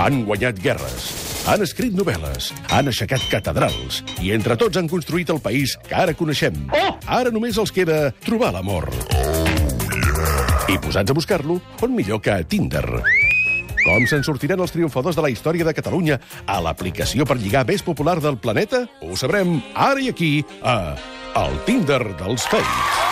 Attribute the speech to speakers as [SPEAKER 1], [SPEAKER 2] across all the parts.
[SPEAKER 1] Han guanyat guerres, han escrit novel·les, han aixecat catedrals i entre tots han construït el país que ara coneixem. Ara només els queda trobar l'amor. I posats a buscar-lo, on millor que a Tinder. Com se'n sortiran els triomfadors de la història de Catalunya a l'aplicació per lligar més popular del planeta? Ho sabrem ara i aquí, a El Tinder dels Fakes.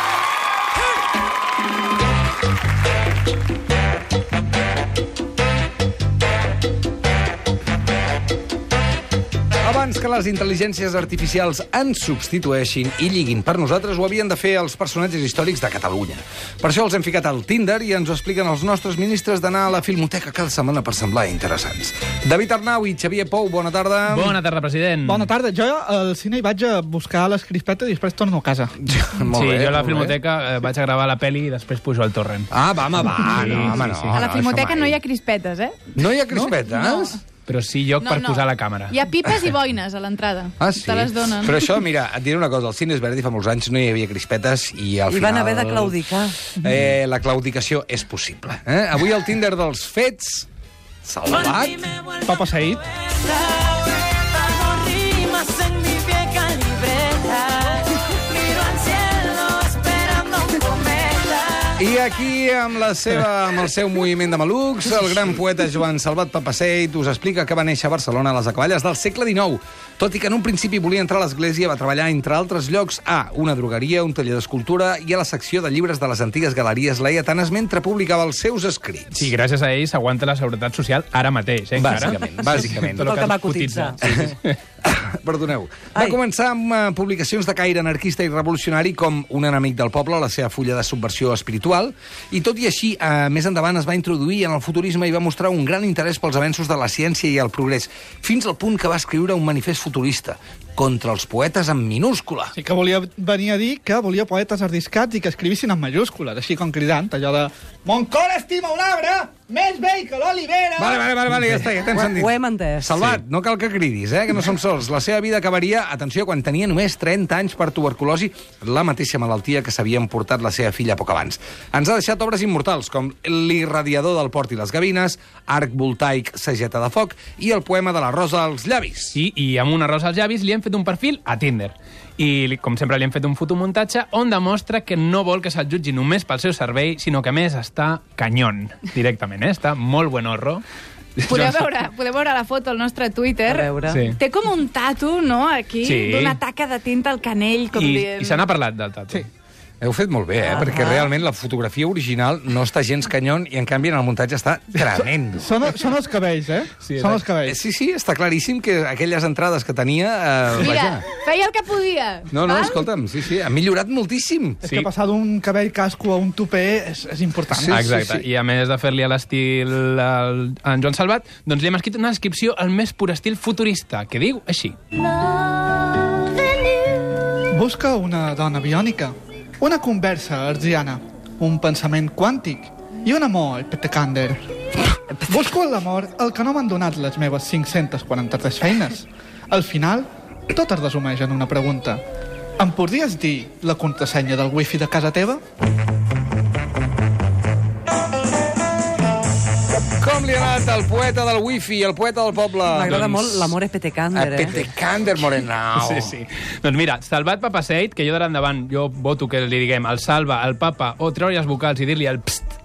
[SPEAKER 2] Abans que les intel·ligències artificials ens substitueixin i lliguin per nosaltres, ho havien de fer els personatges històrics de Catalunya. Per això els hem ficat al Tinder i ens ho expliquen els nostres ministres d'anar a la Filmoteca cada setmana per semblar interessants. David Arnau i Xavier Pou, bona tarda.
[SPEAKER 3] Bona tarda, president.
[SPEAKER 4] Bona tarda. Jo al cine hi vaig a buscar les crispetes i després torno a casa.
[SPEAKER 2] Molt
[SPEAKER 3] sí,
[SPEAKER 2] bé,
[SPEAKER 3] jo a la
[SPEAKER 2] molt bé.
[SPEAKER 3] Filmoteca eh, vaig a gravar la peli i després pujo al torrent.
[SPEAKER 2] Ah, va, home, va,
[SPEAKER 3] Sí,
[SPEAKER 2] no, home,
[SPEAKER 3] sí,
[SPEAKER 2] no.
[SPEAKER 3] sí.
[SPEAKER 5] A la
[SPEAKER 2] no,
[SPEAKER 5] filmoteca no hi ha crispetes, eh?
[SPEAKER 2] No hi ha crispetes?
[SPEAKER 5] No.
[SPEAKER 3] Però sí lloc per posar la càmera.
[SPEAKER 5] Hi ha pipes i boines a l'entrada.
[SPEAKER 2] Ah, sí?
[SPEAKER 5] Te les donen.
[SPEAKER 2] Però això, mira, et diré una cosa, al Cines Verdi fa molts anys no hi havia crispetes i al
[SPEAKER 6] I
[SPEAKER 2] final...
[SPEAKER 6] van haver de claudicar.
[SPEAKER 2] Eh, la claudicació és possible. Eh? Avui el Tinder dels fets, salvat,
[SPEAKER 4] Papa Said.
[SPEAKER 2] I aquí, amb, la seva, amb el seu moviment de malucs, el gran poeta Joan Salvat Papaseit us explica que va néixer a Barcelona a les acaballes del segle XIX. Tot i que en un principi volia entrar a l'església, va treballar, entre altres llocs, a una drogueria, un taller d'escultura i a la secció de llibres de les antigues galeries laietanes mentre publicava els seus escrits.
[SPEAKER 3] Sí, gràcies a ell s'aguanta la seguretat social ara mateix, eh, encara.
[SPEAKER 2] Bàsicament, bàsicament.
[SPEAKER 3] Tot el
[SPEAKER 6] Pel
[SPEAKER 3] que
[SPEAKER 6] va
[SPEAKER 3] cotitza.
[SPEAKER 6] cotitzar.
[SPEAKER 2] Perdoneu. Va
[SPEAKER 6] Ai.
[SPEAKER 2] començar amb uh, publicacions de caire anarquista i revolucionari com Un enemic del poble, la seva fulla de subversió espiritual, i tot i així, uh, més endavant es va introduir en el futurisme i va mostrar un gran interès pels avenços de la ciència i el progrés, fins al punt que va escriure un manifest futurista contra els poetes en minúscula.
[SPEAKER 4] Sí que volia venir a dir que volia poetes arriscats i que escrivissin en majúscules, així com cridant, allò de Mon cor estima un arbre més vell que l'olivera.
[SPEAKER 2] Vale, vale, vale, vale ja està, ja t'hem sentit.
[SPEAKER 6] ho hem entès.
[SPEAKER 2] Salvat, no cal que cridis, eh, que no som sols. La seva vida acabaria, atenció, quan tenia només 30 anys per tuberculosi, la mateixa malaltia que s'havia emportat la seva filla poc abans. Ens ha deixat obres immortals, com L'irradiador del port i les gavines, Arc voltaic, Sageta de foc i el poema de la rosa als llavis.
[SPEAKER 3] Sí, i amb una rosa als llavis li hem fet un perfil a Tinder. I, com sempre, li hem fet un fotomuntatge on demostra que no vol que se'l jutgi només pel seu servei, sinó que, a més, està canyón, directament, eh? Està molt buen horro.
[SPEAKER 5] Podeu veure, podeu veure la foto al nostre Twitter.
[SPEAKER 6] A veure.
[SPEAKER 3] Sí.
[SPEAKER 5] Té com un tatu, no?, aquí,
[SPEAKER 3] Sí.
[SPEAKER 5] d'una taca de tinta al canell, com
[SPEAKER 3] I,
[SPEAKER 5] dient...
[SPEAKER 3] i se n'ha parlat del tatu. Sí.
[SPEAKER 2] Heu fet molt bé, eh?
[SPEAKER 6] Ah.
[SPEAKER 2] Perquè realment la fotografia original no està gens canyon i, en canvi, en el muntatge està tremendo.
[SPEAKER 4] Són, són els cabells, eh?
[SPEAKER 3] Sí,
[SPEAKER 4] són els
[SPEAKER 2] Eh,
[SPEAKER 4] cabells.
[SPEAKER 2] Sí, sí, està claríssim que aquelles entrades que tenia... Eh,
[SPEAKER 5] Mira,
[SPEAKER 2] vaja.
[SPEAKER 5] feia el que podia.
[SPEAKER 2] No, no,
[SPEAKER 5] val?
[SPEAKER 2] escolta'm, sí, sí, ha millorat moltíssim.
[SPEAKER 4] És
[SPEAKER 3] Sí.
[SPEAKER 4] que passar d'un cabell casco a un tupé és, és important.
[SPEAKER 2] Sí,
[SPEAKER 3] Exacte.
[SPEAKER 2] sí.
[SPEAKER 3] I a més de fer-li a l'estil al- a en Joan Salvat, doncs li hem escrit una descripció al més pur estil futurista, que diu així.
[SPEAKER 4] Busca una dona biònica, una conversa arziana, un pensament quàntic i un amor petecander. Busco en l'amor el que no m'han donat les meves 543 feines. Al final, tot es resumeix en una pregunta. Em podries dir la contrasenya del wifi de casa teva?
[SPEAKER 2] Li ha anat el poeta del wifi, el poeta del poble?
[SPEAKER 6] M'agrada
[SPEAKER 3] Doncs-
[SPEAKER 6] molt l'amor és petecander, eh?
[SPEAKER 2] Petecander Morenau.
[SPEAKER 3] Sí, sí. Doncs mira, Salvat Papaseit, que jo d'ara endavant jo voto que li diguem el salva, el papa, o treure les vocals i dir-li el pst,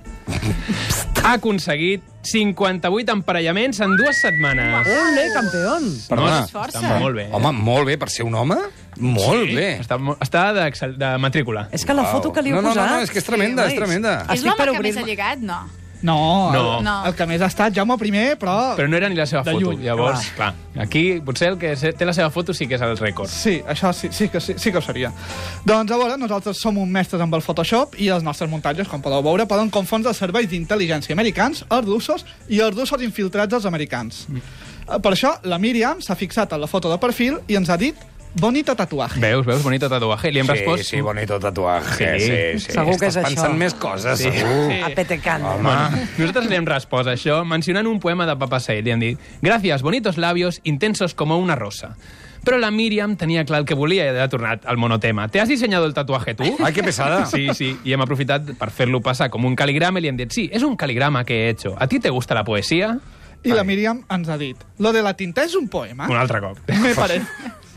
[SPEAKER 3] ha aconseguit 58 emparellaments en dues setmanes.
[SPEAKER 6] Ole, campeón!
[SPEAKER 2] Perdona.
[SPEAKER 3] No. Està molt bé.
[SPEAKER 2] Home, molt bé, per ser un home, molt
[SPEAKER 3] Sí,
[SPEAKER 2] bé.
[SPEAKER 3] Està, està de, de matrícula.
[SPEAKER 6] És que la foto que li heu
[SPEAKER 2] No, no, no,
[SPEAKER 6] posat...
[SPEAKER 2] no, és que és tremenda, és
[SPEAKER 6] nois,
[SPEAKER 2] tremenda.
[SPEAKER 5] És l'home que més ha lligat? No.
[SPEAKER 4] No,
[SPEAKER 3] No.
[SPEAKER 4] El,
[SPEAKER 5] No.
[SPEAKER 4] el que més ha estat Jaume I, però...
[SPEAKER 3] Però no era ni la seva
[SPEAKER 4] De
[SPEAKER 3] foto.
[SPEAKER 4] lluny,
[SPEAKER 3] Llavors, clar, aquí potser el que té la seva foto sí que és el rècord.
[SPEAKER 4] Sí, això sí, sí, que, sí, sí que ho seria. Doncs a veure, nosaltres som un mestres amb el Photoshop i els nostres muntatges, com podeu veure, poden confondre els serveis d'intel·ligència americans, els russos i els russos infiltrats dels americans. Mm. Per això, la Míriam s'ha fixat en la foto de perfil i ens ha dit bonito tatuaje.
[SPEAKER 3] Veus, veus, bonito tatuaje. Li hem
[SPEAKER 2] Sí,
[SPEAKER 3] respost...
[SPEAKER 2] sí, bonito tatuaje,
[SPEAKER 3] Sí.
[SPEAKER 2] sí, sí.
[SPEAKER 6] Segur que és
[SPEAKER 2] Estàs pensant
[SPEAKER 6] això.
[SPEAKER 2] més coses,
[SPEAKER 3] Sí.
[SPEAKER 2] segur.
[SPEAKER 3] Sí.
[SPEAKER 6] A petecander.
[SPEAKER 2] Home.
[SPEAKER 3] Bueno, nosaltres li hem respost això mencionant un poema de Papa Said. Li hem dit, gracias, bonitos labios, intensos como una rosa. Però la Míriam tenia clar el que volia i ha tornat al monotema. ¿Te has diseñado el tatuaje tú?
[SPEAKER 2] Ai, que pesada.
[SPEAKER 3] Sí, sí, i hem aprofitat per fer-lo passar com un caligrama i li hem dit, sí, és un caligrama que he hecho. ¿A ti te gusta la poesía?
[SPEAKER 4] I la Míriam ens ha dit, lo de la tinta és un poema.
[SPEAKER 3] Un altre cop.
[SPEAKER 4] Me parece...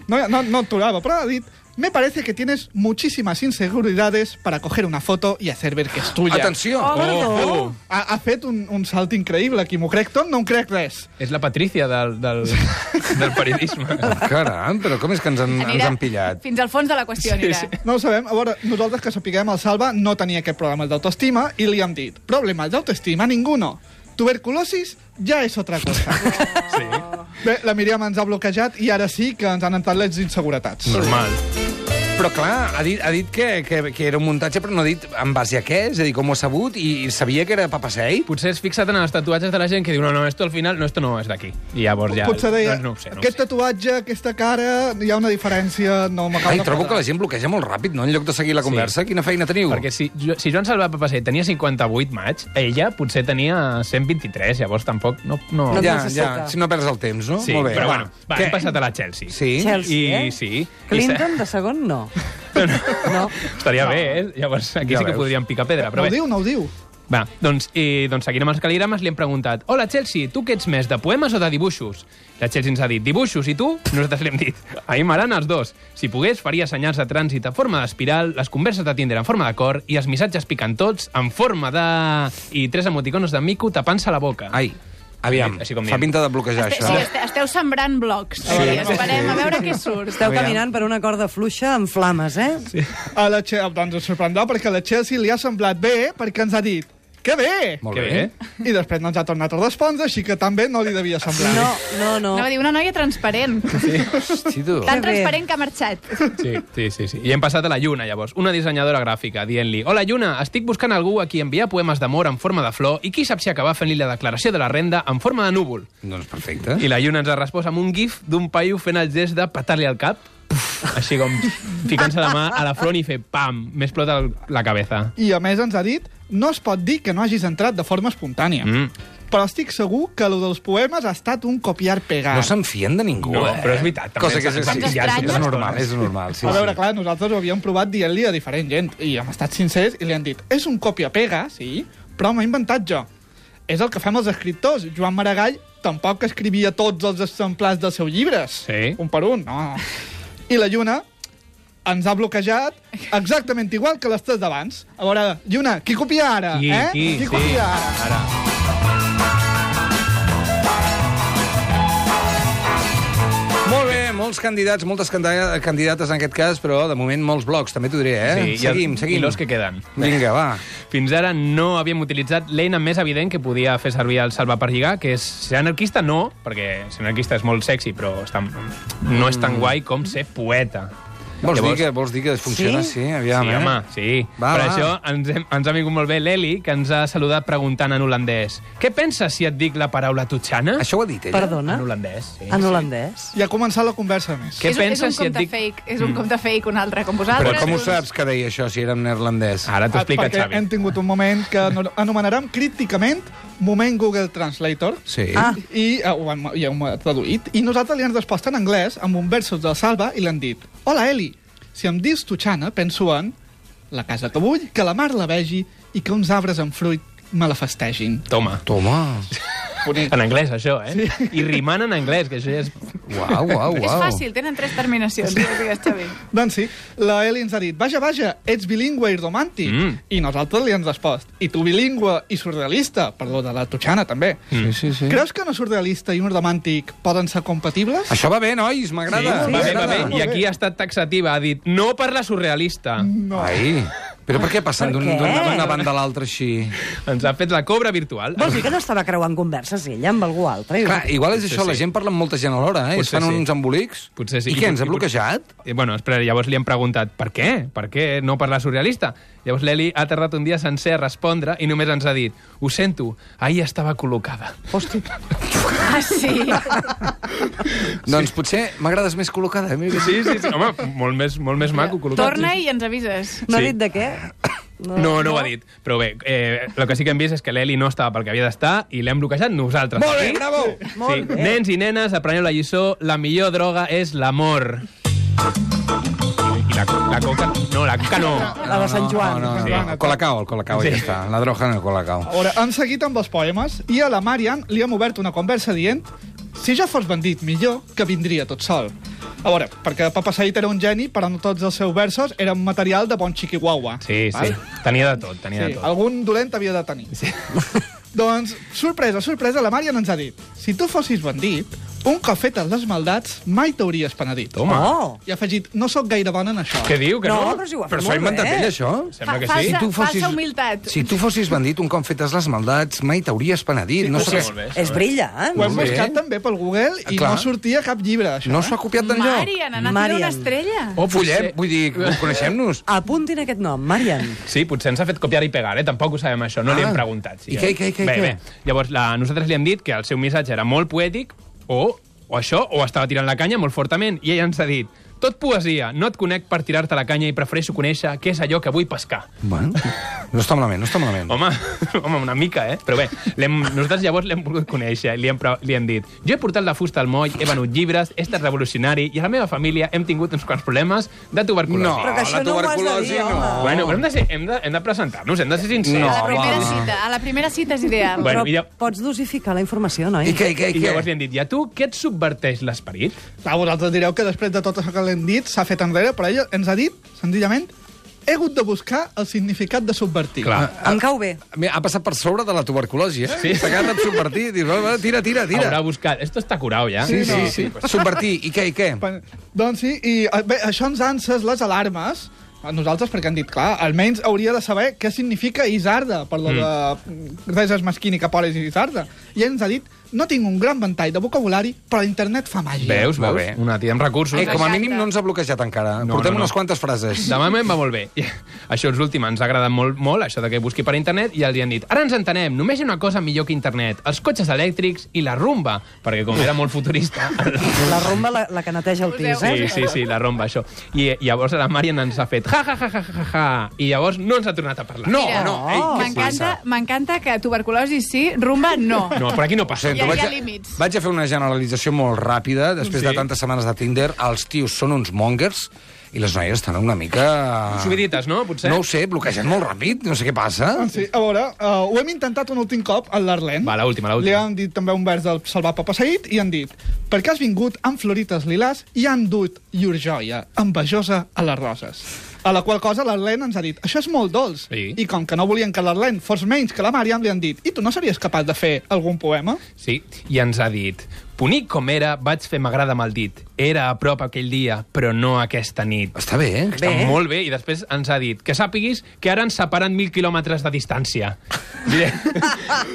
[SPEAKER 4] No, no, no aturaba, però ha dit, me parece que tienes muchísimas inseguridades para coger una foto y hacer ver que es tuya.
[SPEAKER 2] Atenció!
[SPEAKER 6] Oh, perdó.
[SPEAKER 3] Oh,
[SPEAKER 4] Ha, ha fet un, un salt increïble aquí. M'ho crec tot, no em crec res.
[SPEAKER 3] És la Patrícia del, del, del periodisme.
[SPEAKER 2] Caram, però com és que ens han, ens han pillat?
[SPEAKER 5] Fins al fons de la qüestió anirà.
[SPEAKER 3] sí.
[SPEAKER 4] No ho sabem. A veure, nosaltres que sapiguem, el Salva no tenia aquest problema d'autoestima i li hem dit, problemes d'autoestima, ninguno. Tuberculosis ja és otra cosa.
[SPEAKER 3] Sí.
[SPEAKER 4] Bé, la Míriam ens ha bloquejat i ara sí que ens han entrat les inseguretats.
[SPEAKER 3] Normal.
[SPEAKER 2] Però clar, ha dit, ha dit que, que, que era un muntatge, però no ha dit en base a què, és a dir, com ho ha sabut, i sabia que era papasei.
[SPEAKER 3] Potser és fixat en els tatuatges de la gent que diu no, no, esto al final, no, esto no és d'aquí. I llavors ja...
[SPEAKER 4] Potser deia,
[SPEAKER 3] Doncs no ho sé, no
[SPEAKER 4] aquest
[SPEAKER 3] sé.
[SPEAKER 4] tatuatge, aquesta cara, hi ha una diferència, no m'acabo
[SPEAKER 2] Ai,
[SPEAKER 4] de
[SPEAKER 2] trobo que la gent bloqueja molt ràpid, no?, en lloc de seguir la conversa. Quina feina teniu?
[SPEAKER 3] Perquè si, jo- si Joan Salvat Papasser tenia 58 maig, ella potser tenia 123, llavors tampoc no... no...
[SPEAKER 6] No
[SPEAKER 2] ja, ja, si no perds el temps, no?
[SPEAKER 3] Sí,
[SPEAKER 2] molt bé.
[SPEAKER 3] però
[SPEAKER 2] va.
[SPEAKER 3] bueno, va,
[SPEAKER 2] Què?
[SPEAKER 3] hem passat a la Chelsea.
[SPEAKER 2] Sí?
[SPEAKER 6] Chelsea,
[SPEAKER 3] I
[SPEAKER 6] eh?
[SPEAKER 3] sí.
[SPEAKER 6] Clinton, de segon, no. No.
[SPEAKER 3] Estaria bé, eh? Llavors aquí
[SPEAKER 2] Ja
[SPEAKER 3] sí que
[SPEAKER 2] veus.
[SPEAKER 3] podríem picar pedra.
[SPEAKER 4] No
[SPEAKER 3] Però
[SPEAKER 4] ho
[SPEAKER 3] bé,
[SPEAKER 4] diu, no ho diu.
[SPEAKER 3] va, doncs, i, doncs seguint amb els caligrames li hem preguntat Hola, Chelsea, tu què ets més, de poemes o de dibuixos? La Chelsea ens ha dit dibuixos, i tu? Nosaltres li hem dit a mi m'agraden els dos. Si pogués, faria senyals de trànsit en forma d'espiral, les converses de Tinder en forma de cor i els missatges picantots en forma de... i tres emoticonos de mico tapant-se la boca.
[SPEAKER 2] Ai, aviam,
[SPEAKER 3] Així com
[SPEAKER 2] fa pinta de bloquejar,
[SPEAKER 5] Este,
[SPEAKER 2] això.
[SPEAKER 5] sí, este, esteu sembrant blocs. Sí. Esperem a veure què surt.
[SPEAKER 6] Esteu
[SPEAKER 2] Aviam.
[SPEAKER 6] caminant per una corda fluixa amb flames, eh? Sí.
[SPEAKER 4] A la Che... Doncs ens sorprendrà perquè a la Chelsea li ha semblat bé perquè ens ha dit que bé!
[SPEAKER 2] Molt
[SPEAKER 3] Que
[SPEAKER 2] bé.
[SPEAKER 3] bé.
[SPEAKER 4] I després no ens ha tornat a respondre, així que també no li devia semblar.
[SPEAKER 6] No, no, no.
[SPEAKER 5] No, dir una noia transparent.
[SPEAKER 2] Hosti, tu.
[SPEAKER 5] Tan
[SPEAKER 6] Que bé.
[SPEAKER 5] transparent que ha marxat.
[SPEAKER 3] Sí, sí, sí, sí. I hem passat a la Lluna, llavors. Una dissenyadora gràfica, dient-li Hola, Lluna, estic buscant algú a qui enviar poemes d'amor en forma de flor i qui sap si acabar fent-li la declaració de la renda en forma de núvol.
[SPEAKER 2] Doncs perfecte.
[SPEAKER 3] I la Lluna ens ha respost amb un gif d'un paio fent el gest de petar-li al cap, puf, així com ficant-se la mà a la front i fer pam, m'explota la cabeza.
[SPEAKER 4] I a més ens ha dit no es pot dir que no hagis entrat de forma espontània.
[SPEAKER 3] Mm.
[SPEAKER 4] Però estic segur que el dels poemes ha estat un copiar-pegar.
[SPEAKER 2] No se'n fien de ningú,
[SPEAKER 3] No,
[SPEAKER 2] eh?
[SPEAKER 3] però és veritat, també
[SPEAKER 2] Cosa que és, sí, ja, és, normal, és normal. Sí,
[SPEAKER 4] a veure,
[SPEAKER 2] sí.
[SPEAKER 4] clar, nosaltres ho havíem provat dient-li a diferent gent i hem estat sincers i li han dit és un copia-pega, sí, però he inventat jo. És el que fem els escriptors. Joan Maragall tampoc escrivia tots els exemplars dels seus llibres.
[SPEAKER 3] Sí.
[SPEAKER 4] Un per un, no. I la Lluna ens ha bloquejat exactament igual que les tres d'abans. A veure, Lluna, qui copia ara?
[SPEAKER 3] Qui,
[SPEAKER 4] eh?
[SPEAKER 3] qui,
[SPEAKER 4] qui
[SPEAKER 3] sí.
[SPEAKER 4] copia ara?
[SPEAKER 3] Ara.
[SPEAKER 2] Molt bé, molts candidats, moltes candida- candidates en aquest cas, però de moment molts blocs, també t'ho diré, eh?
[SPEAKER 3] Sí, i
[SPEAKER 2] seguim,
[SPEAKER 3] el-
[SPEAKER 2] seguim.
[SPEAKER 3] I los que queden.
[SPEAKER 2] Vinga, va.
[SPEAKER 3] Fins ara no havíem utilitzat l'eina més evident que podia fer servir el Salva per lligar, que és ser anarquista no, perquè ser anarquista és molt sexy, però està, no és tan guai com ser poeta.
[SPEAKER 2] Vols,
[SPEAKER 3] Llavors-
[SPEAKER 2] dir que, vols dir que funciona?
[SPEAKER 6] Sí?
[SPEAKER 2] Sí, aviam,
[SPEAKER 3] sí,
[SPEAKER 2] eh?
[SPEAKER 3] home, sí.
[SPEAKER 2] Va,
[SPEAKER 3] per
[SPEAKER 2] va.
[SPEAKER 3] això ens, hem, ens ha vingut molt bé l'Eli, que ens ha saludat preguntant en holandès. Què penses si et dic la paraula tutxana?
[SPEAKER 2] Això ho ha dit ella?
[SPEAKER 6] Perdona?
[SPEAKER 3] En holandès, sí.
[SPEAKER 6] En holandès?
[SPEAKER 4] I ha començat la conversa més.
[SPEAKER 3] Què
[SPEAKER 5] és, un- és
[SPEAKER 3] penses
[SPEAKER 5] un
[SPEAKER 3] si et
[SPEAKER 5] compte
[SPEAKER 3] dic...
[SPEAKER 5] fake. És un compte fake, un altre, com vosaltres.
[SPEAKER 2] Però com ho saps que deia això, si era en neerlandès?
[SPEAKER 3] Ara t'ho
[SPEAKER 4] Ah,
[SPEAKER 3] explica,
[SPEAKER 4] perquè
[SPEAKER 3] Xavi.
[SPEAKER 4] hem tingut un moment que ano- anomenarem críticament moment Google Translator.
[SPEAKER 2] Sí.
[SPEAKER 6] Ah.
[SPEAKER 4] I uh, ho hem, ja ho hem traduït. I nosaltres li hem respost en anglès amb un versos del Salva i li han dit Hola, Eli, si em dius tutxana, penso en la casa que vull, que la mar la vegi i que uns arbres amb fruit me la festegin.
[SPEAKER 3] Toma.
[SPEAKER 2] Toma.
[SPEAKER 4] Bonic.
[SPEAKER 3] En anglès, això, eh? Sí. I rimant en anglès, que això ja és...
[SPEAKER 2] Uau, uau,
[SPEAKER 5] És
[SPEAKER 2] uau.
[SPEAKER 5] fàcil, tenen tres terminacions. Sí. Digues, Xavi.
[SPEAKER 4] Doncs sí, la Eli ens ha dit, vaja, vaja, ets bilingüe i romàntic.
[SPEAKER 3] Mm.
[SPEAKER 4] I nosaltres li hem respost, i tu bilingüe i surrealista, perdó, de la tutxana també.
[SPEAKER 2] Sí, sí, sí.
[SPEAKER 4] Creus que un surrealista i un romàntic poden ser compatibles?
[SPEAKER 2] Això va bé, nois, m'agrada.
[SPEAKER 3] va bé, va bé. I aquí ha estat taxativa, ha dit, no per la surrealista.
[SPEAKER 4] No.
[SPEAKER 2] Ai, però per què passen
[SPEAKER 6] què?
[SPEAKER 2] d'una banda a l'altra així?
[SPEAKER 3] Ens ha fet la cobra virtual.
[SPEAKER 6] Vols dir que no estava creuant converses ella amb algú altre?
[SPEAKER 2] Clar, igual és
[SPEAKER 3] Potser
[SPEAKER 2] això, la
[SPEAKER 3] sí.
[SPEAKER 2] gent parla amb molta gent alhora, eh? Es fan
[SPEAKER 3] sí.
[SPEAKER 2] uns embolics.
[SPEAKER 3] Potser sí.
[SPEAKER 2] I
[SPEAKER 3] I
[SPEAKER 2] què, ens ha bloquejat?
[SPEAKER 3] I, bueno, espera, llavors li hem preguntat per què? Per què no parlar surrealista? Llavors l'Eli ha aterrat un dia sencer a respondre i només ens ha dit ho sento, ahir estava col·locada.
[SPEAKER 6] Hosti,
[SPEAKER 5] Ah, sí?
[SPEAKER 2] Doncs potser m'agrades més col·locada. Eh?
[SPEAKER 3] Sí, sí, sí. Home, molt més, molt més maco col·locat.
[SPEAKER 5] Torna i ens avises.
[SPEAKER 6] no ha dit de què?
[SPEAKER 3] No, no ho ha dit. Però bé, eh, el que sí que hem vist és que l'Eli no estava pel que havia d'estar i l'hem bloquejat nosaltres.
[SPEAKER 2] Molt bé, bravo!
[SPEAKER 6] Molt
[SPEAKER 3] sí.
[SPEAKER 6] bé.
[SPEAKER 3] Nens i nenes, apreneu la lliçó. La millor droga és l'amor. La, co- la coca... No, la coca no.
[SPEAKER 6] La de Sant Joan.
[SPEAKER 2] No, no,
[SPEAKER 4] Sí.
[SPEAKER 2] no, el Colacao, el Colacao,
[SPEAKER 3] Sí.
[SPEAKER 2] ja està. La droga en el Colacao.
[SPEAKER 4] A veure, han seguit amb els poemes i a la Marian li hem obert una conversa dient si ja fos bandit, millor que vindria tot sol. A veure, perquè Papa Said era un geni, però no tots els seus versos eren material de bon chiquihuahua.
[SPEAKER 3] Sí, sí.
[SPEAKER 4] val?
[SPEAKER 3] Tenia de tot, tenia
[SPEAKER 4] Sí,
[SPEAKER 3] de tot.
[SPEAKER 4] algun dolent havia de tenir. Sí. doncs, sorpresa, sorpresa, la Marian ens ha dit si tu fossis bandit, un cop fetes les maldats, mai t'hauries penedit.
[SPEAKER 3] Toma.
[SPEAKER 6] Oh.
[SPEAKER 4] I ha afegit, no sóc gaire bona en això.
[SPEAKER 3] Què diu, que no?
[SPEAKER 6] No, però si ho ha
[SPEAKER 2] Però
[SPEAKER 6] fet
[SPEAKER 2] s'ho ha
[SPEAKER 6] molt
[SPEAKER 2] inventat
[SPEAKER 6] bé.
[SPEAKER 2] ell, això?
[SPEAKER 3] Sembla que sí.
[SPEAKER 5] falsa-
[SPEAKER 2] tu fossis-
[SPEAKER 5] falsa humilitat.
[SPEAKER 2] Si tu fossis bandit, un cop fetes les maldats, mai t'hauries penedit. no,
[SPEAKER 3] sí,
[SPEAKER 2] sé,
[SPEAKER 3] molt bé.
[SPEAKER 6] És brillant.
[SPEAKER 4] Ho hem
[SPEAKER 2] Molt bé.
[SPEAKER 4] buscat també pel Google i
[SPEAKER 2] Clar.
[SPEAKER 4] no sortia cap llibre, això.
[SPEAKER 2] no
[SPEAKER 4] eh?
[SPEAKER 2] s'ho ha copiat d'enlloc.
[SPEAKER 5] Marian, ha anat
[SPEAKER 6] Marian.
[SPEAKER 5] una estrella.
[SPEAKER 3] O
[SPEAKER 2] Follem,
[SPEAKER 3] potser...
[SPEAKER 2] vull dir, coneixem-nos.
[SPEAKER 6] Apuntin aquest nom, Marian.
[SPEAKER 3] Sí, potser ens ha fet copiar i pegar, eh? Tampoc ho sabem, això. No li
[SPEAKER 2] Ah.
[SPEAKER 3] hem preguntat. Sí,
[SPEAKER 2] I
[SPEAKER 3] eh?
[SPEAKER 2] què, què, què,
[SPEAKER 3] bé,
[SPEAKER 2] què?
[SPEAKER 3] Bé. Llavors, la, nosaltres li hem dit que el seu missatge era molt poètic o, o això, o estava tirant la canya molt fortament. I ella ens ha dit, tot poesia, no et conec per tirar-te la canya i prefereixo conèixer què és allò que vull pescar.
[SPEAKER 2] Bueno, no està malament, no està malament.
[SPEAKER 3] Home, home, una mica, eh? Però bé, nosaltres llavors l'hem volgut conèixer. Li hem, li hem dit, jo he portat la fusta al moll, he venut llibres, he estat revolucionari i a la meva família hem tingut uns quants problemes de tuberculosi.
[SPEAKER 2] No,
[SPEAKER 6] Però que això
[SPEAKER 2] la
[SPEAKER 6] no ho has de
[SPEAKER 2] tuberculosi
[SPEAKER 6] dir,
[SPEAKER 2] no.
[SPEAKER 3] Bueno, però hem de, ser, hem de, hem de presentar-nos, hem de ser sincers.
[SPEAKER 2] No,
[SPEAKER 5] a la primera
[SPEAKER 2] va.
[SPEAKER 5] cita. A la primera cita és ideal.
[SPEAKER 3] Bueno,
[SPEAKER 6] Però
[SPEAKER 3] ja-
[SPEAKER 6] pots dosificar la informació, noi?
[SPEAKER 2] I què, i què, i
[SPEAKER 3] I llavors li hem dit, i a tu què et subverteix l'esperit?
[SPEAKER 4] Clar, vosaltres direu que després de tot això que l'hem dit s'ha fet enrere, però ella ens ha dit, senzillament, he hagut de buscar el significat de subvertir.
[SPEAKER 3] Clar.
[SPEAKER 6] Em cau bé.
[SPEAKER 2] Mira, Ha passat per sobre de la tuberculosi, eh? Sí. S'ha quedat subvertit. Dius, va, va, tira, tira, tira.
[SPEAKER 3] Haurà buscat... Esto està curat, ja.
[SPEAKER 2] Sí, sí,
[SPEAKER 4] no.
[SPEAKER 2] sí. Subvertir. I què, i què?
[SPEAKER 4] Doncs sí, i eh, bé, això ens ha encès les alarmes a nosaltres perquè han dit, clar, almenys hauria de saber què significa Isarda, per lo de res és més química, polis i Isarda. I ens ha dit, no tinc un gran ventall de vocabulari, però l'internet fa màgia.
[SPEAKER 3] Veus,
[SPEAKER 2] Molt
[SPEAKER 3] veus?
[SPEAKER 2] bé.
[SPEAKER 3] Una tia amb recursos.
[SPEAKER 2] Eh, com a mínim no ens ha bloquejat encara.
[SPEAKER 3] No,
[SPEAKER 2] Portem
[SPEAKER 3] no, no.
[SPEAKER 2] unes quantes frases.
[SPEAKER 3] De moment va molt bé. I Això és l'últim, ens ha agradat molt, molt, això de que busqui per internet, i els hi han dit, ara ens entenem, només hi ha una cosa millor que internet, els cotxes elèctrics i la rumba, perquè com era molt futurista...
[SPEAKER 6] La rumba, la, la que neteja el pis,
[SPEAKER 3] Sí,
[SPEAKER 6] eh?
[SPEAKER 3] sí, sí, la rumba, això. I, i llavors la Marian ens ha fet ja, ja, ja, ja, ja, ja, i llavors no ens ha tornat a parlar.
[SPEAKER 2] No,
[SPEAKER 5] Mira,
[SPEAKER 2] no.
[SPEAKER 5] M'encanta
[SPEAKER 2] passa?
[SPEAKER 5] m'encanta que tuberculosi sí, rumba no.
[SPEAKER 3] No, per aquí no passa.
[SPEAKER 5] Hi ha-
[SPEAKER 2] vaig,
[SPEAKER 5] hi ha
[SPEAKER 2] a,
[SPEAKER 5] límits.
[SPEAKER 2] vaig a fer una generalització molt ràpida. Després
[SPEAKER 3] Sí.
[SPEAKER 2] de tantes setmanes de Tinder, els tios són uns mongers i les noies estan una mica...
[SPEAKER 3] Subidites, no? Potser?
[SPEAKER 2] No ho sé, bloquegen molt ràpid, no sé què passa.
[SPEAKER 4] Ah, Sí, a veure, uh, ho hem intentat un últim cop al l'Arlen.
[SPEAKER 3] Va, l'última,
[SPEAKER 4] Li
[SPEAKER 3] l'última.
[SPEAKER 4] han dit també un vers del Salvar Papa Said i han dit perquè has vingut amb florites lilàs i han dut llur joia, envejosa a les roses. A la qual cosa l'Arlen ens ha dit això és molt dolç.
[SPEAKER 3] Sí.
[SPEAKER 4] I com que no volien que l'Arlen fos menys que la Màriam, li han dit i tu no series capaç de fer algun poema?
[SPEAKER 3] Sí, i ens ha dit Bonic com era, vaig fer m'agrada amb el dit. Era a prop aquell dia, però no aquesta nit.
[SPEAKER 2] Està bé, eh?
[SPEAKER 3] Està
[SPEAKER 6] Bé.
[SPEAKER 3] molt bé, i després ens ha dit que sàpiguis que ara ens separen mil quilòmetres de distància.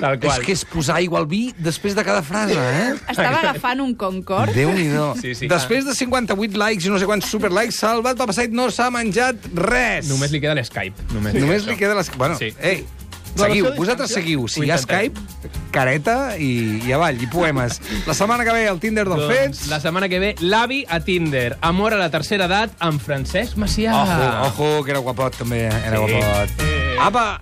[SPEAKER 3] Tal
[SPEAKER 2] És
[SPEAKER 3] qual.
[SPEAKER 2] que és posar aigua al vi després de cada frase, eh?
[SPEAKER 5] Estava agafant un Concord.
[SPEAKER 2] Déu-n'hi-do.
[SPEAKER 3] Sí, sí.
[SPEAKER 2] Després de 58 likes i no sé quants superlikes, Salvat Papasait no s'ha menjat res.
[SPEAKER 3] Només li queda l'Skype. Només,
[SPEAKER 2] Només li queda les... Bueno,
[SPEAKER 3] Sí.
[SPEAKER 2] ei, seguiu, vosaltres seguiu. Si hi ha. Skype, careta i, i avall, i poemes. La setmana que ve, el Tinder dels
[SPEAKER 3] Doncs,
[SPEAKER 2] fets...
[SPEAKER 3] la setmana que ve, l'avi a Tinder. Amor a la tercera edat amb Francesc Macià.
[SPEAKER 2] Ojo, ojo, que era guapot, també. Era
[SPEAKER 3] Sí.
[SPEAKER 2] guapot. Apa!